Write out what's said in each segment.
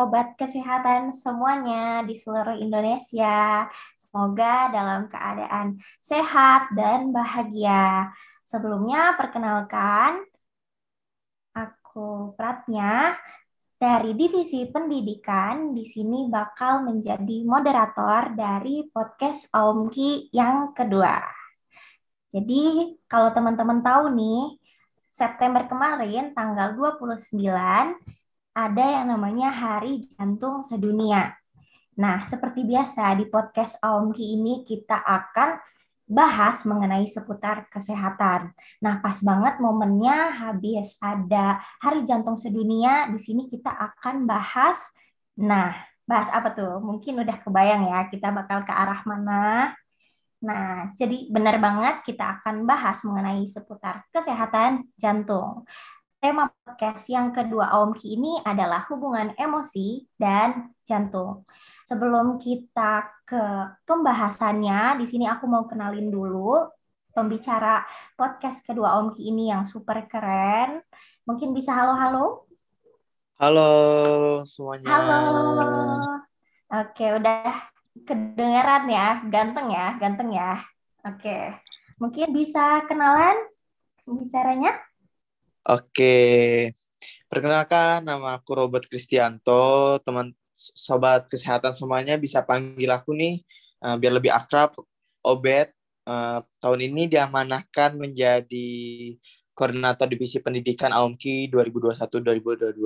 sobat kesehatan semuanya di seluruh Indonesia. Semoga dalam keadaan sehat dan bahagia. Sebelumnya perkenalkan aku Pratnya dari Divisi Pendidikan di sini bakal menjadi moderator dari podcast Omki yang kedua. Jadi kalau teman-teman tahu nih, September kemarin tanggal 29 ada yang namanya Hari Jantung Sedunia. Nah, seperti biasa di podcast Aomki ini kita akan bahas mengenai seputar kesehatan. Nah, pas banget momennya habis ada Hari Jantung Sedunia, di sini kita akan bahas nah, bahas apa tuh? Mungkin udah kebayang ya kita bakal ke arah mana. Nah, jadi benar banget kita akan bahas mengenai seputar kesehatan jantung. Tema podcast yang kedua Omki ini adalah hubungan emosi dan jantung. Sebelum kita ke pembahasannya, di sini aku mau kenalin dulu pembicara podcast kedua Omki ini yang super keren. Mungkin bisa halo-halo? Halo semuanya. Halo. Oke, udah kedengeran ya, ganteng ya, ganteng ya. Oke, mungkin bisa kenalan pembicaranya? Oke, perkenalkan nama aku Robert Kristianto. Teman sobat kesehatan semuanya bisa panggil aku nih uh, biar lebih akrab. Obet uh, tahun ini diamanahkan menjadi koordinator divisi pendidikan AUMKI 2021-2022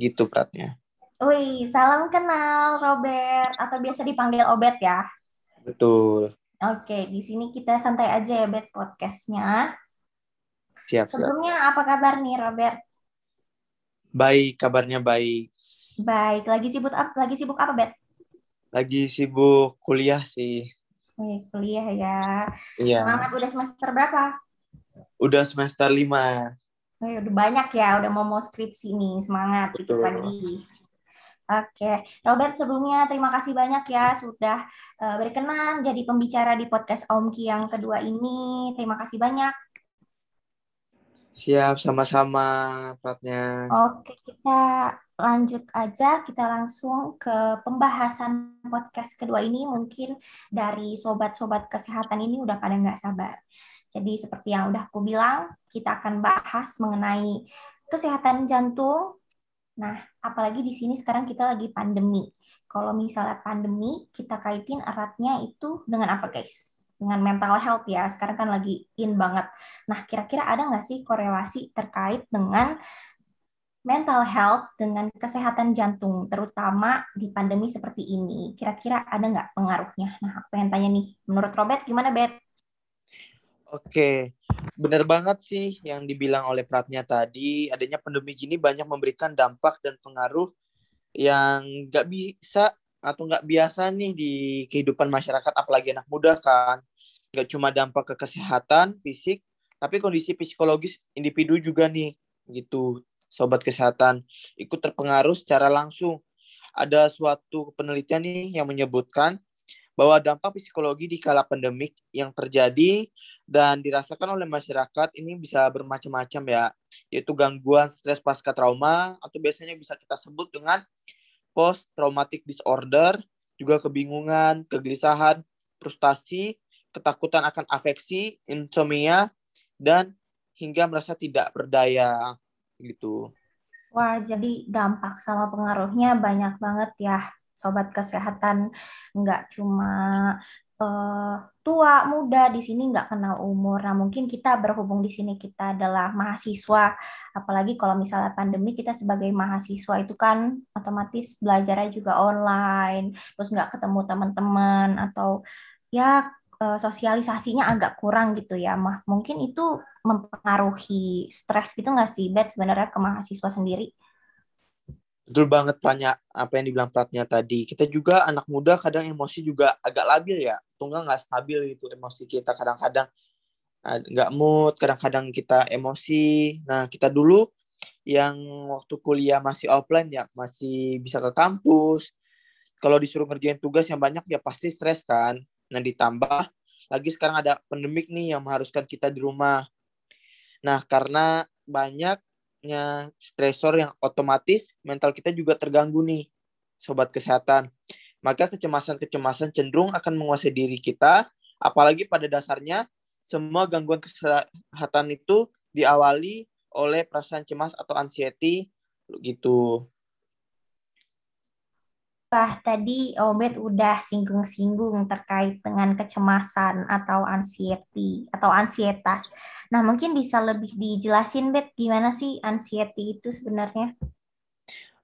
gitu Pratnya. Wih, salam kenal Robert atau biasa dipanggil Obet ya? Betul. Oke, di sini kita santai aja ya Bet podcastnya. Siap, Sebelumnya siap. apa kabar nih Robert? Baik, kabarnya baik. Baik, lagi sibuk apa? Lagi sibuk apa, Bet? Lagi sibuk kuliah sih. Wih, kuliah ya. Iya. Semangat udah semester berapa? Udah semester lima. Wih, udah banyak ya, udah mau mau skripsi nih. Semangat dikit lagi. Oke, Robert sebelumnya terima kasih banyak ya sudah uh, berkenan jadi pembicara di podcast Omki yang kedua ini. Terima kasih banyak. Siap, sama-sama Pratnya. Oke, kita lanjut aja. Kita langsung ke pembahasan podcast kedua ini. Mungkin dari sobat-sobat kesehatan ini udah pada nggak sabar. Jadi seperti yang udah aku bilang, kita akan bahas mengenai kesehatan jantung. Nah, apalagi di sini sekarang kita lagi pandemi. Kalau misalnya pandemi, kita kaitin eratnya itu dengan apa guys? Dengan mental health ya. Sekarang kan lagi in banget. Nah, kira-kira ada nggak sih korelasi terkait dengan mental health dengan kesehatan jantung, terutama di pandemi seperti ini? Kira-kira ada nggak pengaruhnya? Nah, aku pengen tanya nih, menurut Robert gimana, Bet? Oke, benar banget sih yang dibilang oleh Pratnya tadi. Adanya pandemi gini banyak memberikan dampak dan pengaruh yang nggak bisa atau nggak biasa nih di kehidupan masyarakat, apalagi anak muda kan nggak cuma dampak ke kesehatan fisik tapi kondisi psikologis individu juga nih gitu. Sobat kesehatan ikut terpengaruh secara langsung. Ada suatu penelitian nih yang menyebutkan bahwa dampak psikologi di kala pandemik yang terjadi dan dirasakan oleh masyarakat ini bisa bermacam-macam ya, yaitu gangguan stres pasca trauma atau biasanya bisa kita sebut dengan post traumatic disorder, juga kebingungan, kegelisahan, frustasi, ketakutan akan afeksi, insomnia, dan hingga merasa tidak berdaya gitu. Wah, jadi dampak sama pengaruhnya banyak banget ya, sobat kesehatan. Nggak cuma uh, tua, muda, di sini nggak kenal umur. Nah, mungkin kita berhubung di sini kita adalah mahasiswa, apalagi kalau misalnya pandemi kita sebagai mahasiswa itu kan otomatis belajarnya juga online, terus nggak ketemu teman-teman atau ya uh, sosialisasinya agak kurang gitu ya, mah mungkin itu mempengaruhi stres gitu nggak sih, Bet sebenarnya ke mahasiswa sendiri? Betul banget Pranya, apa yang dibilang Pratnya tadi. Kita juga anak muda kadang emosi juga agak labil ya, tunggal nggak stabil gitu emosi kita kadang-kadang nggak mood, kadang-kadang kita emosi. Nah kita dulu yang waktu kuliah masih offline ya, masih bisa ke kampus. Kalau disuruh ngerjain tugas yang banyak ya pasti stres kan. Nah, ditambah lagi sekarang ada pandemik nih yang mengharuskan kita di rumah. Nah, karena banyak banyaknya stresor yang otomatis mental kita juga terganggu nih, sobat kesehatan. Maka kecemasan-kecemasan cenderung akan menguasai diri kita, apalagi pada dasarnya semua gangguan kesehatan itu diawali oleh perasaan cemas atau anxiety gitu. Wah, tadi Obet udah singgung-singgung terkait dengan kecemasan atau anxiety atau ansietas. Nah, mungkin bisa lebih dijelasin, Bet, gimana sih anxiety itu sebenarnya?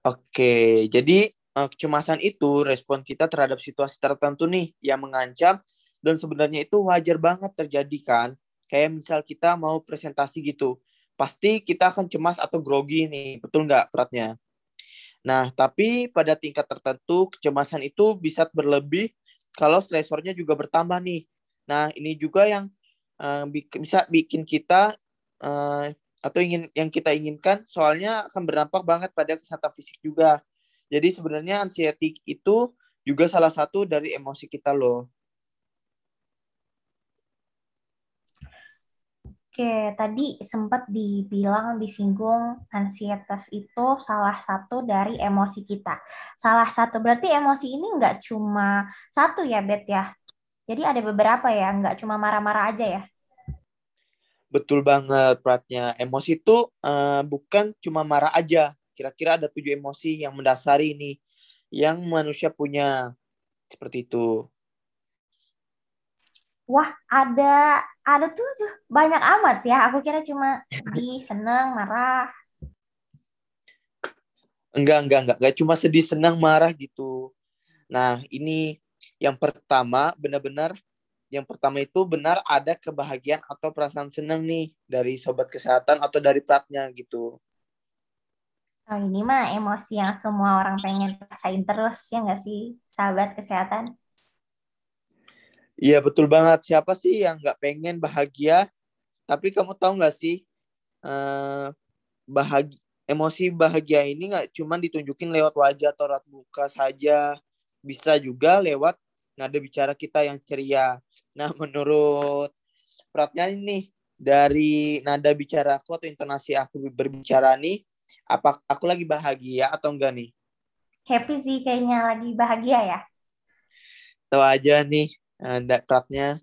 Oke, jadi eh, kecemasan itu respon kita terhadap situasi tertentu nih yang mengancam dan sebenarnya itu wajar banget terjadi kan. Kayak misal kita mau presentasi gitu, pasti kita akan cemas atau grogi nih, betul nggak peratnya? Nah, tapi pada tingkat tertentu kecemasan itu bisa berlebih kalau stresornya juga bertambah nih. Nah, ini juga yang uh, bisa bikin kita uh, atau ingin yang kita inginkan soalnya akan berdampak banget pada kesehatan fisik juga. Jadi sebenarnya anxiety itu juga salah satu dari emosi kita loh. Oke, tadi sempat dibilang disinggung ansietas itu salah satu dari emosi kita. Salah satu berarti emosi ini nggak cuma satu ya, Bet ya. Jadi ada beberapa ya, nggak cuma marah-marah aja ya. Betul banget, Pratnya. Emosi itu uh, bukan cuma marah aja. Kira-kira ada tujuh emosi yang mendasari ini yang manusia punya. Seperti itu. Wah, ada ada tuh banyak amat ya. Aku kira cuma sedih, senang, marah. Enggak, enggak, enggak. Enggak cuma sedih, senang, marah gitu. Nah, ini yang pertama benar-benar yang pertama itu benar ada kebahagiaan atau perasaan senang nih dari sobat kesehatan atau dari platnya gitu. Oh, ini mah emosi yang semua orang pengen rasain terus ya nggak sih, sahabat kesehatan? Iya betul banget. Siapa sih yang nggak pengen bahagia? Tapi kamu tahu nggak sih uh, bahagia emosi bahagia ini nggak cuma ditunjukin lewat wajah atau raut muka saja, bisa juga lewat nada bicara kita yang ceria. Nah menurut Pratnya ini dari nada bicara aku atau intonasi aku berbicara nih, apa aku lagi bahagia atau enggak nih? Happy sih kayaknya lagi bahagia ya. Tahu aja nih nada pratnya.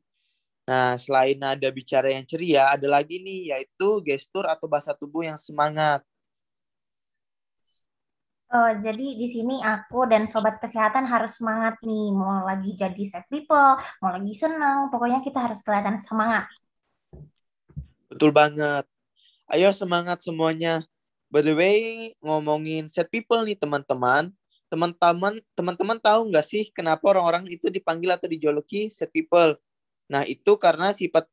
Nah, selain nada bicara yang ceria, ada lagi nih, yaitu gestur atau bahasa tubuh yang semangat. Oh, jadi di sini aku dan sobat kesehatan harus semangat nih. Mau lagi jadi set people, mau lagi senang, pokoknya kita harus kelihatan semangat. Betul banget. Ayo semangat semuanya. By the way, ngomongin set people nih teman-teman teman-teman teman-teman tahu nggak sih kenapa orang-orang itu dipanggil atau dijuluki set people? Nah, itu karena sifat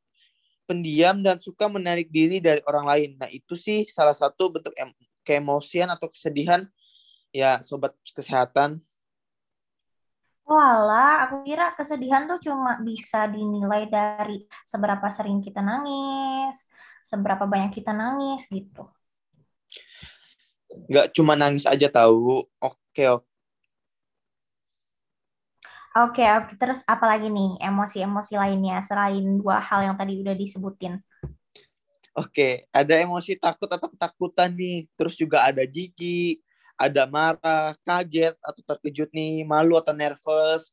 pendiam dan suka menarik diri dari orang lain. Nah, itu sih salah satu bentuk em keemosian atau kesedihan ya sobat kesehatan. Walah, aku kira kesedihan tuh cuma bisa dinilai dari seberapa sering kita nangis, seberapa banyak kita nangis gitu. Nggak cuma nangis aja tahu. Oke, oke. Oke, oke. Terus apa lagi nih emosi-emosi lainnya selain dua hal yang tadi udah disebutin? Oke, ada emosi takut atau ketakutan nih. Terus juga ada jijik, ada marah, kaget atau terkejut nih, malu atau nervous.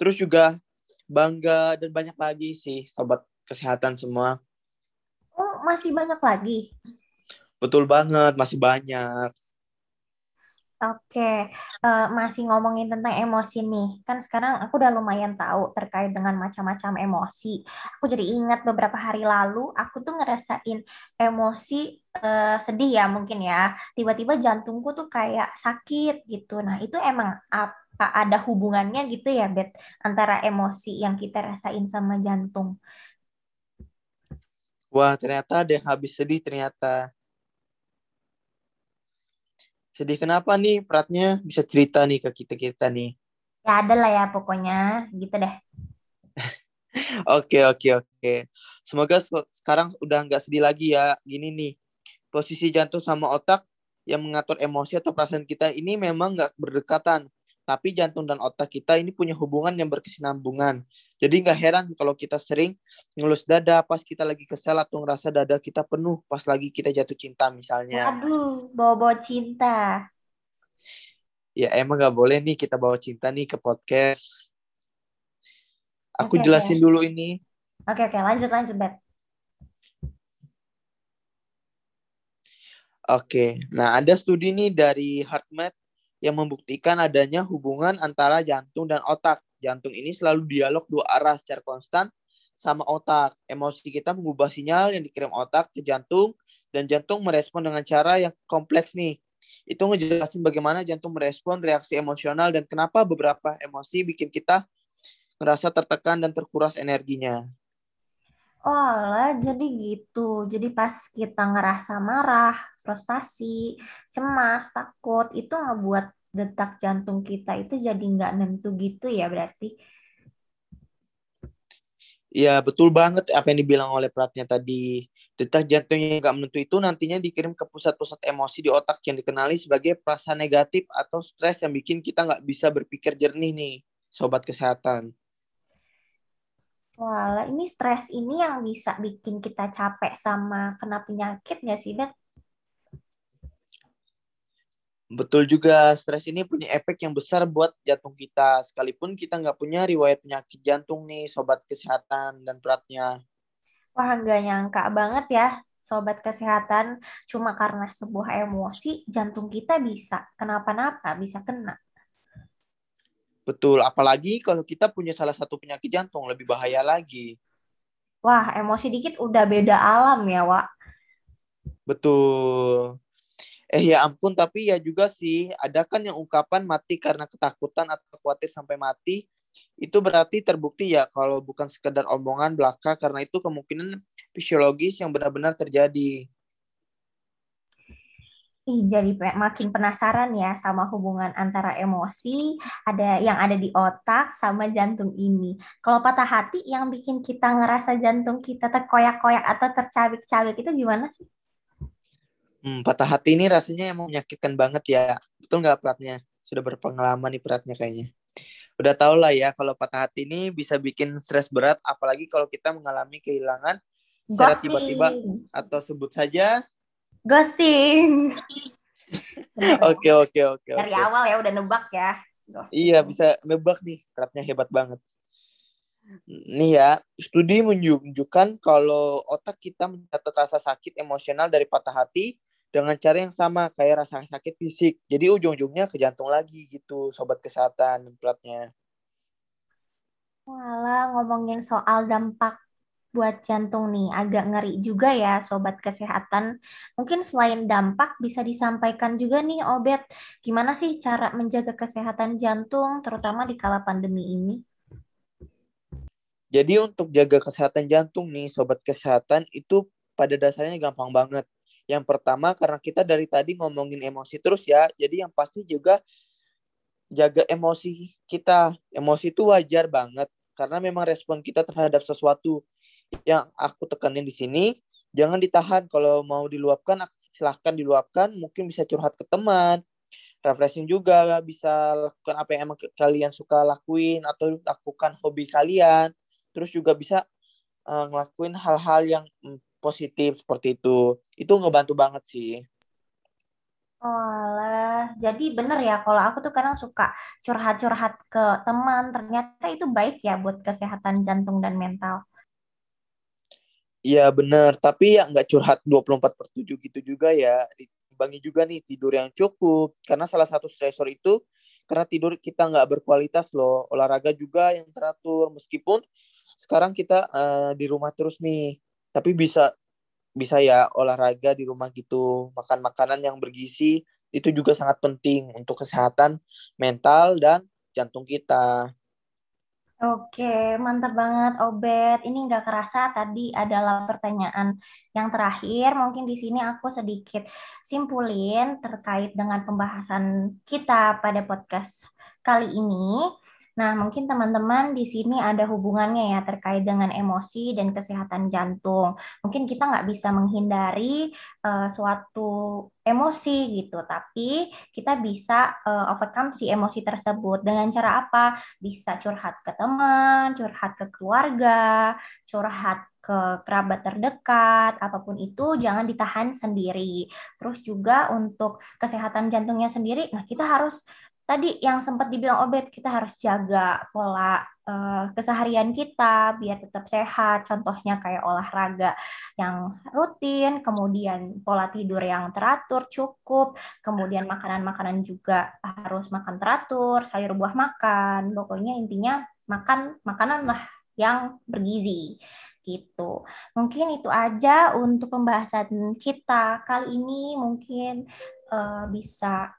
Terus juga bangga dan banyak lagi sih sobat kesehatan semua. Oh, masih banyak lagi. Betul banget, masih banyak. Oke, uh, masih ngomongin tentang emosi nih. Kan sekarang aku udah lumayan tahu terkait dengan macam-macam emosi. Aku jadi ingat beberapa hari lalu aku tuh ngerasain emosi uh, sedih ya mungkin ya. Tiba-tiba jantungku tuh kayak sakit gitu. Nah, itu emang apa ada hubungannya gitu ya, Bet, antara emosi yang kita rasain sama jantung? Wah, ternyata ada habis sedih ternyata. Sedih kenapa nih Pratnya? Bisa cerita nih ke kita-kita nih. Ya ada lah ya pokoknya gitu deh. Oke oke oke. Semoga sekarang udah nggak sedih lagi ya. Gini nih, posisi jantung sama otak yang mengatur emosi atau perasaan kita ini memang nggak berdekatan. Tapi jantung dan otak kita ini punya hubungan yang berkesinambungan. Jadi nggak heran kalau kita sering ngelus dada pas kita lagi kesel atau ngerasa dada kita penuh pas lagi kita jatuh cinta misalnya. Aduh, bawa-bawa cinta. Ya emang nggak boleh nih kita bawa cinta nih ke podcast. Aku Oke, jelasin oke. dulu ini. Oke, oke, lanjut, lanjut, Bet. Oke, nah ada studi nih dari HeartMath yang membuktikan adanya hubungan antara jantung dan otak. Jantung ini selalu dialog dua arah secara konstan sama otak. Emosi kita mengubah sinyal yang dikirim otak ke jantung dan jantung merespon dengan cara yang kompleks nih. Itu ngejelasin bagaimana jantung merespon reaksi emosional dan kenapa beberapa emosi bikin kita ngerasa tertekan dan terkuras energinya. Oh, alah, jadi gitu. Jadi pas kita ngerasa marah, frustasi, cemas, takut, itu ngebuat detak jantung kita itu jadi nggak nentu gitu ya berarti. Ya betul banget apa yang dibilang oleh pelatnya tadi. Detak jantung yang nggak menentu itu nantinya dikirim ke pusat-pusat emosi di otak yang dikenali sebagai perasaan negatif atau stres yang bikin kita nggak bisa berpikir jernih nih, sobat kesehatan. Walah, ini stres ini yang bisa bikin kita capek sama kena penyakit nggak sih, Bet? Betul juga, stres ini punya efek yang besar buat jantung kita. Sekalipun kita nggak punya riwayat penyakit jantung nih, sobat kesehatan dan beratnya. Wah, nggak nyangka banget ya, sobat kesehatan. Cuma karena sebuah emosi, jantung kita bisa kenapa-napa, bisa kena. Betul, apalagi kalau kita punya salah satu penyakit jantung, lebih bahaya lagi. Wah, emosi dikit udah beda alam ya, Wak. Betul. Eh ya ampun, tapi ya juga sih, ada kan yang ungkapan mati karena ketakutan atau khawatir sampai mati, itu berarti terbukti ya kalau bukan sekedar omongan belaka, karena itu kemungkinan fisiologis yang benar-benar terjadi. Ih, jadi makin penasaran ya sama hubungan antara emosi ada yang ada di otak sama jantung ini. Kalau patah hati yang bikin kita ngerasa jantung kita terkoyak-koyak atau tercabik-cabik itu gimana sih? Hmm, patah hati ini rasanya emang menyakitkan banget ya. Betul nggak peratnya? Sudah berpengalaman nih peratnya kayaknya. Udah tau lah ya kalau patah hati ini bisa bikin stres berat, apalagi kalau kita mengalami kehilangan secara tiba-tiba atau sebut saja. Ghosting. Oke oke oke. Dari oke. awal ya udah nebak ya. Ghosting. Iya bisa nebak nih, peratnya hebat banget. Nih ya, studi menunjukkan kalau otak kita mencatat rasa sakit emosional dari patah hati dengan cara yang sama kayak rasa sakit fisik. Jadi ujung-ujungnya ke jantung lagi gitu, sobat kesehatan peratnya. Walah, ngomongin soal dampak buat jantung nih, agak ngeri juga ya sobat kesehatan. Mungkin selain dampak bisa disampaikan juga nih Obet, gimana sih cara menjaga kesehatan jantung terutama di kala pandemi ini? Jadi untuk jaga kesehatan jantung nih, sobat kesehatan itu pada dasarnya gampang banget. Yang pertama karena kita dari tadi ngomongin emosi terus ya, jadi yang pasti juga jaga emosi kita. Emosi itu wajar banget karena memang respon kita terhadap sesuatu yang aku tekanin di sini jangan ditahan. Kalau mau diluapkan silahkan diluapkan. Mungkin bisa curhat ke teman refreshing juga bisa lakukan apa yang emang kalian suka lakuin atau lakukan hobi kalian. Terus juga bisa uh, ngelakuin hal-hal yang mm, positif seperti itu. Itu ngebantu banget sih. Walah, jadi bener ya kalau aku tuh kadang suka curhat-curhat ke teman, ternyata itu baik ya buat kesehatan jantung dan mental. Iya bener, tapi ya nggak curhat 24 per 7 gitu juga ya. Dibangi juga nih tidur yang cukup. Karena salah satu stresor itu karena tidur kita nggak berkualitas loh. Olahraga juga yang teratur. Meskipun sekarang kita uh, di rumah terus nih. Tapi bisa bisa ya olahraga di rumah gitu. Makan makanan yang bergizi. Itu juga sangat penting untuk kesehatan mental dan jantung kita. Oke, mantap banget Obet. Ini nggak kerasa tadi adalah pertanyaan yang terakhir. Mungkin di sini aku sedikit simpulin terkait dengan pembahasan kita pada podcast kali ini. Nah, mungkin teman-teman di sini ada hubungannya ya terkait dengan emosi dan kesehatan jantung. Mungkin kita nggak bisa menghindari uh, suatu emosi gitu, tapi kita bisa uh, overcome si emosi tersebut dengan cara apa? Bisa curhat ke teman, curhat ke keluarga, curhat ke kerabat terdekat, apa pun itu jangan ditahan sendiri. Terus juga untuk kesehatan jantungnya sendiri, nah kita harus tadi yang sempat dibilang obet kita harus jaga pola uh, keseharian kita biar tetap sehat. Contohnya kayak olahraga yang rutin kemudian pola tidur yang teratur cukup. Kemudian makanan-makanan juga harus makan teratur sayur buah makan. Pokoknya intinya makan makanan lah yang bergizi gitu. Mungkin itu aja untuk pembahasan kita. Kali ini mungkin uh, bisa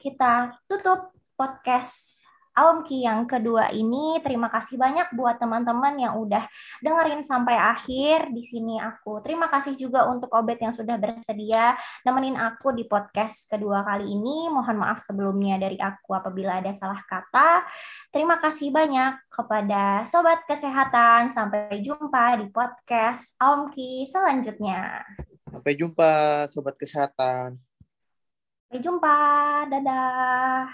kita tutup podcast Awamki yang kedua ini. Terima kasih banyak buat teman-teman yang udah dengerin sampai akhir. Di sini aku terima kasih juga untuk Obet yang sudah bersedia nemenin aku di podcast kedua kali ini. Mohon maaf sebelumnya dari aku apabila ada salah kata. Terima kasih banyak kepada Sobat Kesehatan. Sampai jumpa di podcast Awamki selanjutnya. Sampai jumpa Sobat Kesehatan. Sampai jumpa. Dadah.